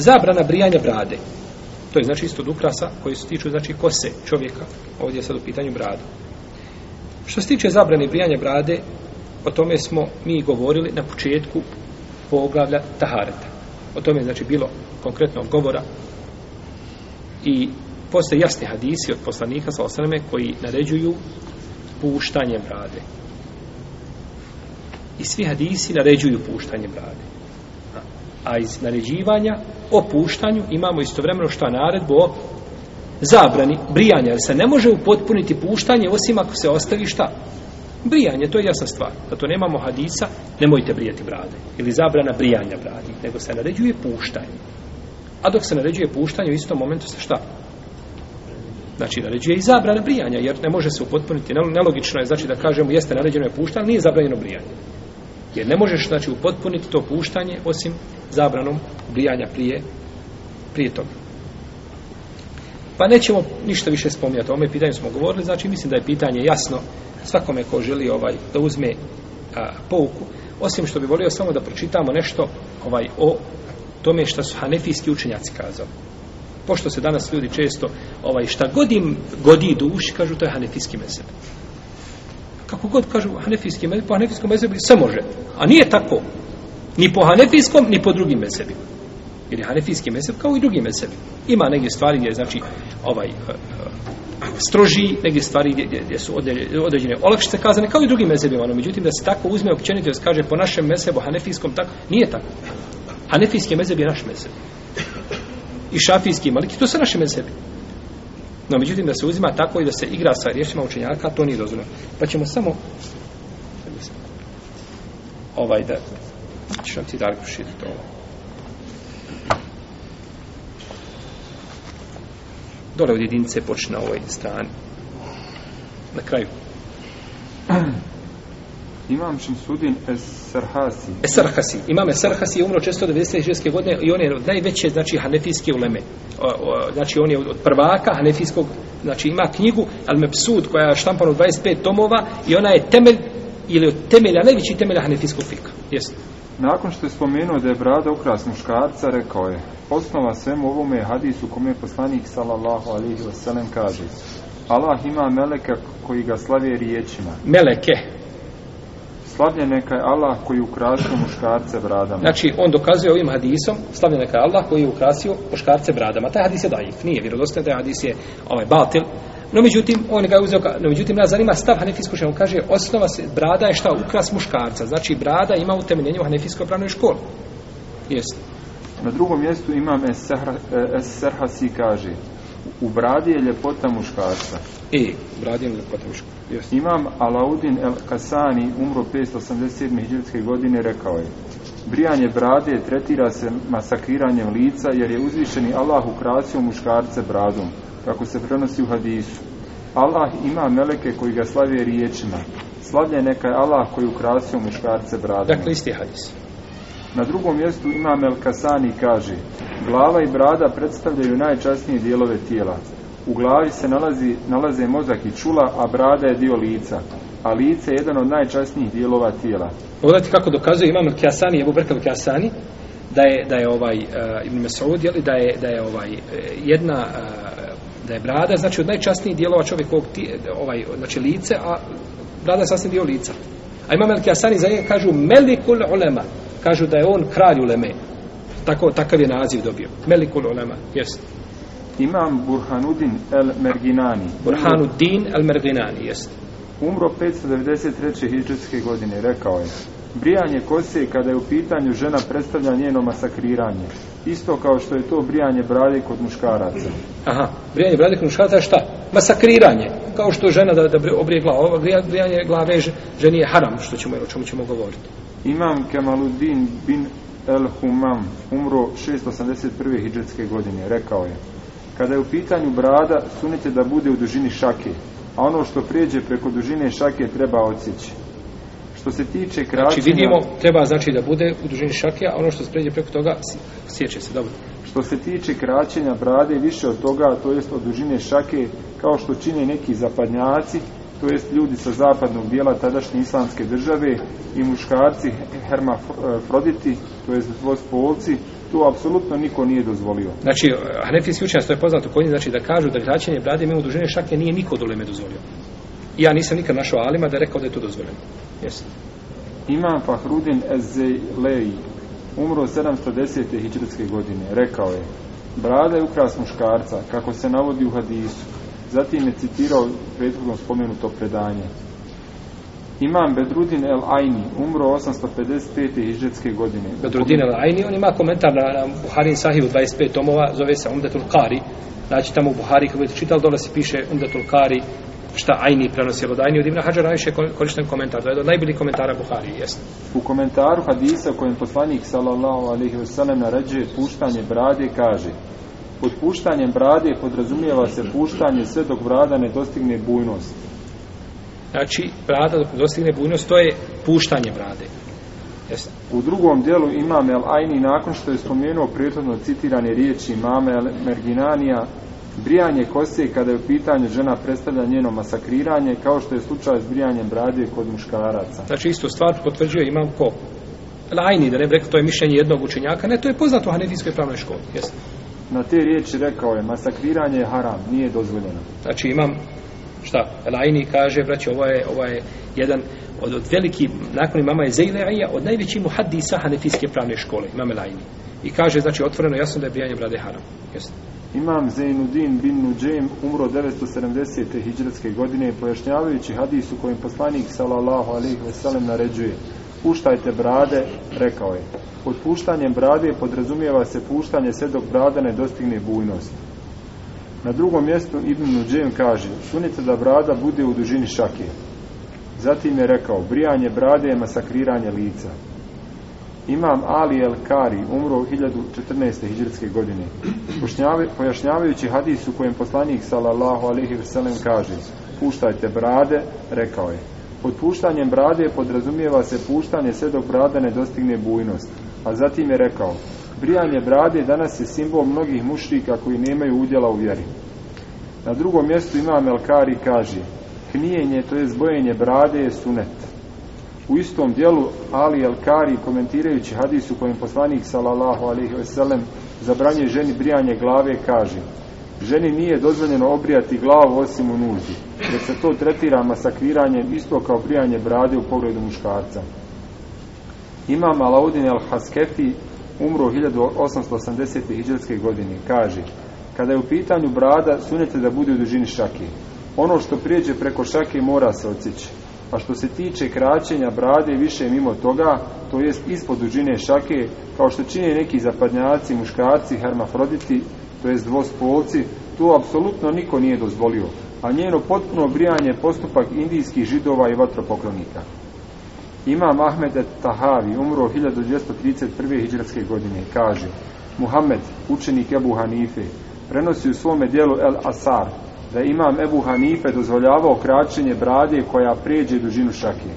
zabrana brijanja brade. To je znači isto od ukrasa koji se tiču znači kose čovjeka. Ovdje je sad u pitanju brade. Što se tiče zabrane brijanja brade, o tome smo mi govorili na početku poglavlja Tahareta. O tome je znači bilo konkretno govora i postoje jasni hadisi od poslanika sa osaname koji naređuju puštanje brade. I svi hadisi naređuju puštanje brade. A iz naređivanja opuštanju imamo istovremeno šta naredbu o zabrani brijanja, jer se ne može upotpuniti puštanje osim ako se ostavi šta? Brijanje, to je jasna stvar. Zato nemamo hadisa, nemojte brijati brade. Ili zabrana brijanja bradi, nego se naređuje puštanje. A dok se naređuje puštanje, u istom momentu se šta? Znači, naređuje i zabrana brijanja, jer ne može se upotpuniti. Nelogično je, znači, da kažemo, jeste naređeno je puštanje, nije zabranjeno brijanje. Jer ne možeš znači upotpuniti to puštanje osim zabranom ubijanja prije prije toga. Pa nećemo ništa više spominjati. O ome pitanju smo govorili, znači mislim da je pitanje jasno svakome ko želi ovaj da uzme a, pouku. Osim što bi volio samo da pročitamo nešto ovaj o tome što su hanefijski učenjaci kazali. Pošto se danas ljudi često ovaj šta godim godi duši, kažu to je hanefijski mesec kako god kažu hanefijski mezheb, po hanefijskom mezhebu se može. A nije tako. Ni po hanefijskom, ni po drugim mezhebima. Jer je hanefijski mezheb kao i drugi mezhebi. Ima neke stvari gdje je, znači, ovaj, eh, eh, stroži, neke stvari gdje, gdje, gdje su određene olakšice kazane, kao i drugim mezhebima. No, međutim, da se tako uzme općenito, da se kaže po našem mezhebu, hanefijskom, tako, nije tako. Hanefijski mezheb je naš mezheb. I šafijski, maliki, to su naše mezhebi. No, međutim, da se uzima tako i da se igra sa riječima učenjaka, to nije dozvoljeno. Pa ćemo samo ovaj da ćeš nam ti Darko širiti ovo. Dole od jedinice počne na ovoj strani. Na kraju. Hvala. Imam Šamsudin Esarhasi. Esarhasi. Imam Esarhasi je umro 496. godine i on je od najveće, znači, hanefijske uleme. Znači, on je od prvaka hanefijskog, znači, ima knjigu Al-Mepsud koja je štampana u 25 tomova i ona je temelj, ili od temelja, najveći temelja hanefijskog fika. Jesu. Nakon što je spomenuo da je brada ukras muškarca, rekao je Osnova svemu ovome je hadis u kome je poslanik sallallahu alihi wasallam kaže Allah ima meleka koji ga slavije riječima. Meleke, slavljen neka je Allah koji ukrasio muškarce bradama. Znači, on dokazuje ovim hadisom, slavljen neka je Allah koji je ukrasio muškarce bradama. Taj hadis je daif, nije vjerodostan, taj hadis je ovaj, batil. No, međutim, on ga je uzeo, no, međutim, nas zanima stav hanefijskog škola. On kaže, osnova se, brada je šta ukras muškarca. Znači, brada ima utemeljenje u hanefijskoj pravnoj školi. Jeste. Na drugom mjestu imam e, Es-Serhasi kaže, U bradi je ljepota muškarca. E, u bradi je ljepota muškarca. Imam Alaudin El Kasani, umro 587. hiđarske godine, rekao je Brijanje brade tretira se masakriranjem lica jer je uzvišeni Allah ukrasio muškarce bradom, kako se prenosi u hadisu. Allah ima meleke koji ga slavije riječima. Slavlje neka je Allah koji ukrasio muškarce bradom. Dakle, isti hadis. Na drugom mjestu imam El Kasani kaže Glava i brada predstavljaju najčasnije dijelove tijela. U glavi se nalazi, nalaze mozak i čula, a brada je dio lica. A lice je jedan od najčasnijih dijelova tijela. Pogledajte kako dokazuje imam El Kasani, Ebu Brk El Kasani, da je, da je ovaj, uh, Ibn Mesaud, jeli, da je, da je ovaj, eh, jedna, uh, da je brada, znači od najčasnijih dijelova čovjek ovog ti, ovaj, znači lice, a brada je sasvim dio lica. A imam El Kasani za njega kažu Melikul Ulema, kažu da je on kralj uleme. Tako, takav je naziv dobio. Melikul ulema, jest. Imam Burhanuddin el-Merginani. Burhanuddin el-Merginani, jest. Umro 593. hijđarske godine, rekao je. Brijanje kose kada je u pitanju žena predstavlja njeno masakriranje. Isto kao što je to brijanje brade kod muškaraca. Aha, brijanje brade kod muškaraca je šta? Masakriranje. Kao što žena da, da obrije glava, brijanje glave ženi je haram, što ćemo, o čemu ćemo govoriti. Imam Kemaluddin bin El-Humam umro 681. hijđetske godine. Rekao je, kada je u pitanju brada, sunite da bude u dužini šake, a ono što prijeđe preko dužine šake treba odsjeći. Što se tiče kraćina... Znači vidimo, treba znači da bude u dužini šake, a ono što se prijeđe preko toga, sjeće se, dobro. Što se tiče kraćenja brade, više od toga, to jest od dužine šake, kao što čine neki zapadnjaci, to jest ljudi sa zapadnog dijela tadašnje islamske države i muškarci hermafroditi, to jest dvospolci, to apsolutno niko nije dozvolio. Znači, hanefijski učenjac, to je poznato kod znači da kažu da kraćenje brade mimo dužine šake nije niko dole me dozvolio. Ja nisam nikad našao Alima da je rekao da je to dozvoljeno. Jesi. Ima Fahrudin Ezelej, umro 710. hijđarske godine, rekao je Brada je ukras muškarca, kako se navodi u hadisu, Zatim je citirao prethodno spomenuto predanje. Imam Bedrudin El Ajni, umro 855. hiđetske godine. Bedrudin El Ajni, on ima komentar na, na Buharin Sahih u 25 tomova, zove se Umdetul Kari. Znači tamo u Buhari, kako je čital, dole se piše Umdetul Kari, šta Ajni prenosi od Ajni. Od Ibn Hađar najviše korišten komentar, to je od najboljih komentara Buhari, jesno. U komentaru hadisa u kojem poslanik, sallallahu alaihi wasallam, naređuje puštanje brade, kaže Pod puštanjem brade podrazumijeva se puštanje sve dok brada ne dostigne bujnost. Znači, brada dok dostigne bujnost, to je puštanje brade. Jeste. U drugom dijelu imam El Aini, nakon što je spomenuo prijetodno citirane riječi mame El Merginanija, brijanje kose kada je u pitanju žena predstavlja njeno masakriranje, kao što je slučaj s brijanjem brade kod muškaraca. Znači, istu stvar potvrđuje imam ko? El Aini, da ne bih rekao, to je mišljenje jednog učenjaka, ne, to je poznato u Hanefijskoj pravnoj školi. Jeste na te riječi rekao je masakriranje je haram, nije dozvoljeno. Znači imam šta? Elaini kaže, braći, ovo je, ovo je jedan od, od veliki, nakon imama je Zeyla'ija, od najvećih muhadisa hanefijske pravne škole, imam Elaini. I kaže, znači, otvoreno jasno da je brijanje brade haram. Jasno. Imam Zainuddin bin Nuđem umro 970. hijđarske godine pojašnjavajući hadisu kojim poslanik sallallahu alaihi ve sellem naređuje puštajte brade, rekao je. Pod puštanjem brade podrazumijeva se puštanje sve dok brada ne dostigne bujnost. Na drugom mjestu Ibn Nuđen kaže, sunite da brada bude u dužini šake. Zatim je rekao, brijanje brade je masakriranje lica. Imam Ali El Kari umro 1014. hiđarske godine. Pojašnjavajući hadis u kojem poslanik sallallahu alaihi wasallam kaže, puštajte brade, rekao je, Pod puštanjem brade podrazumijeva se puštanje sve dok brada ne dostigne bujnost. A zatim je rekao, brijanje brade danas je simbol mnogih mušrika koji nemaju udjela u vjeri. Na drugom mjestu ima Melkari kaže, knijenje, to je zbojenje brade, je sunet. U istom dijelu Ali Elkari komentirajući hadisu kojem poslanik sallallahu alejhi ve sellem zabranje ženi brijanje glave kaže: ženi nije dozvoljeno obrijati glavu osim u nuzi, jer se to tretira masakviranjem isto kao brijanje brade u pogledu muškarca. Imam Alaudin al-Haskefi, umro 1880. hijđarske godine, kaže Kada je u pitanju brada, sunete da bude u dužini šake. Ono što prijeđe preko šake mora se ocići. A što se tiče kraćenja brade više mimo toga, to jest ispod dužine šake, kao što čine neki zapadnjaci, muškarci, hermafroditi, to je dvospolci, tu apsolutno niko nije dozvolio, a njeno potpuno brijanje postupak indijskih židova i vatropoklonika. Imam Ahmed Tahavi, umro 1231. hijđarske godine, kaže Muhammed, učenik Ebu Hanife, prenosi u svome dijelu El Asar, da imam Ebu Hanife dozvoljavao kraćenje brade koja prijeđe dužinu šake.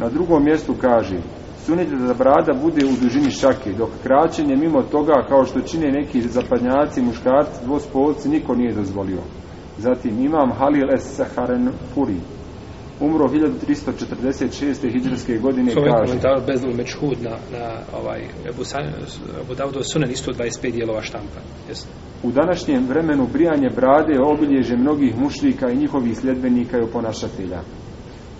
Na drugom mjestu kaže, sunet je da brada bude u dužini šake, dok kraćenje mimo toga, kao što čine neki zapadnjaci, muškarci, dvospolci, niko nije dozvolio. Zatim imam Halil es Saharen Puri, umro 1346. hijđarske godine Sovjet, kaže... Sovjet komentar bezdol mečhud na, na ovaj, Ebu, Ebu Davdo Sunan 125 dijelova štampa. Jesu. U današnjem vremenu brijanje brade obilježe mnogih mušlika i njihovih sljedbenika i oponašatelja.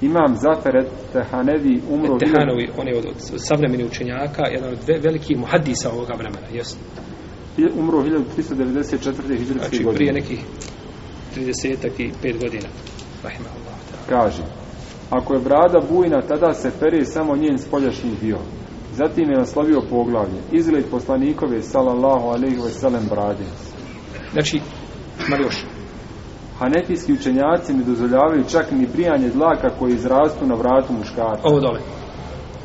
Imam Zafer Tehanevi umro... Tehanovi, on je od, od savremeni učenjaka, jedan od ve, velikih muhadisa ovoga vremena, jesno. Umro 1394. hijđarske znači, godine. Znači, prije nekih 30 i 5 godina. Rahimahullah. Kaže, ako je brada bujna, tada se pere samo njen spoljašnji dio. Zatim je naslovio poglavlje. Izgled poslanikove, salallahu alaihi wa sallam, brade. Znači, Marjoša, Hanefijski učenjaci ne dozvoljavaju čak ni prijanje dlaka koji izrastu na vratu muškarca. Ovo dole.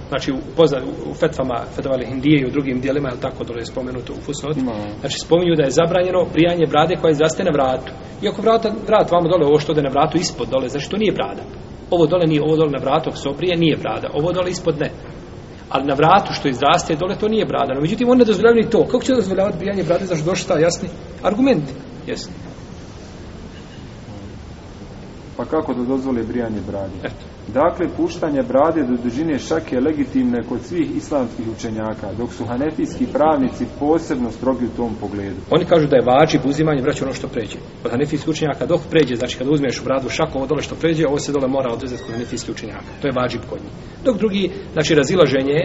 Znači, u, pozna, u fetvama Fedovali Hindije i u drugim dijelima, je tako dole je spomenuto u Fusnot? Ima. Znači, spominju da je zabranjeno prijanje brade koja izraste na vratu. Iako vrat, vrat vamo dole, ovo što da na vratu ispod dole, znači to nije brada. Ovo dole nije, ovo dole na vratu, ako se oprije, nije brada. Ovo dole ispod ne. Ali na vratu što izraste dole, to nije brada. No, međutim, on ne dozvoljava ni to. Kako će dozvoljavati brijanje brade, znači došli jasni argument? Jesi. Pa kako da dozvoli brijanje brade? Eto. Dakle, puštanje brade do dužine šake je legitimne kod svih islamskih učenjaka, dok su hanefijski pravnici posebno strogi u tom pogledu. Oni kažu da je vađib uzimanje vraća ono što pređe. Od hanefijskih učenjaka dok pređe, znači kada uzmeš u bradu šako od dole što pređe, ovo se dole mora odrezati kod hanefijskih učenjaka. To je vađib kod njih. Dok drugi, znači razilaženje,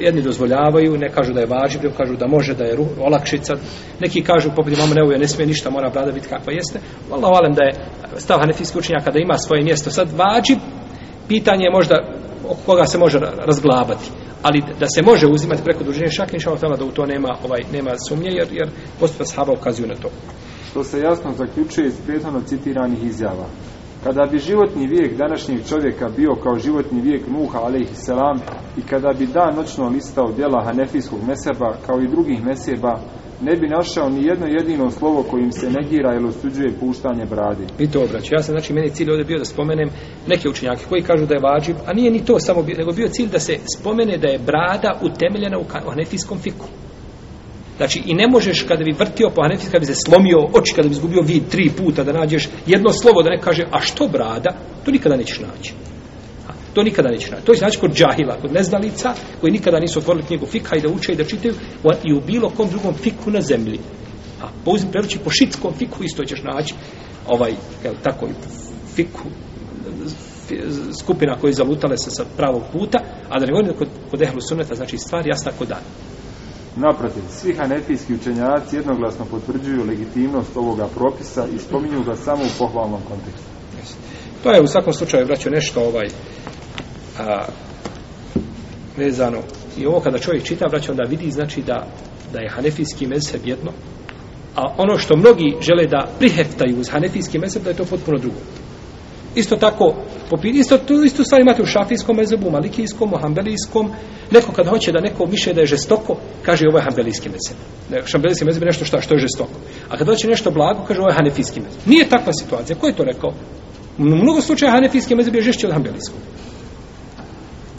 jedni dozvoljavaju, ne kažu da je vađib, ne kažu da može, da je olakšica. Neki kažu, pobedi mama neuje, ne smije ništa, mora brada biti kakva jeste. Allah valim da je stav hanefijskih učenjaka da ima svoje mjesto. Sad vađib, pitanje je možda oko koga se može razglabati ali da se može uzimati preko dužine šak inša Allah da u to nema ovaj nema sumnje jer jer postupa sahaba ukazuju na to što se jasno zaključuje iz prethodno citiranih izjava kada bi životni vijek današnjeg čovjeka bio kao životni vijek Nuha alejselam i kada bi dan noćno listao djela hanefijskog meseba kao i drugih meseba ne bi našao ni jedno jedino slovo kojim se negira ili osuđuje puštanje bradi. I to obraća. Ja sam, znači, meni cilj ovdje bio da spomenem neke učenjake koji kažu da je vađib, a nije ni to samo bio, nego bio cilj da se spomene da je brada utemeljena u hanefijskom fiku. Znači, i ne možeš kada bi vrtio po hanefijskom, kada bi se slomio oči, kada bi izgubio vid tri puta da nađeš jedno slovo da ne kaže, a što brada, to nikada nećeš naći. To nikada neće raditi. To je znači kod džahila, kod neznalica, koji nikada nisu otvorili knjigu fika i da uče i da čitaju i u bilo kom drugom fiku na zemlji. A po uzim preveći po šitskom fiku isto ćeš naći ovaj, jel, tako, fiku skupina koji zalutale se sa pravog puta, a da ne govorim kod, kod ehlu suneta, znači stvar jasna kod dan. Naprotiv, svi hanefijski učenjaci jednoglasno potvrđuju legitimnost ovoga propisa i spominju ga samo u pohvalnom kontekstu. To je u svakom slučaju vraćao nešto ovaj a, vezano i ovo kada čovjek čita vraća onda vidi znači da da je hanefijski mezheb jedno a ono što mnogi žele da priheftaju uz hanefijski mezheb da je to potpuno drugo isto tako popi, isto, tu istu stvar imate u šafijskom mezhebu malikijskom, hambelijskom neko kad hoće da neko miše da je žestoko kaže ovo je hambelijski mezheb ne, šambelijski mezheb je nešto šta, što je žestoko a kad hoće nešto blago kaže ovo je hanefijski mezheb nije takva situacija, ko je to rekao? U mnogo slučaja hanefijski mezheb je žešće od hambelijskog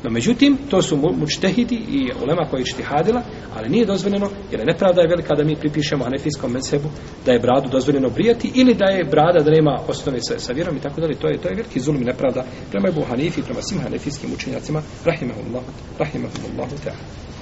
No međutim, to su mučtehidi i ulema koji je štihadila, ali nije dozvoljeno, jer je nepravda je velika da mi pripišemo anefijskom mensebu da je bradu dozvoljeno brijati ili da je brada da nema osnovne sa, sa vjerom i tako dalje. To je to je veliki zulum i nepravda prema Ebu Hanifi, prema svim hanefijskim učenjacima. Rahimahullahu, rahimahullahu, rahimahullahu ta'ala.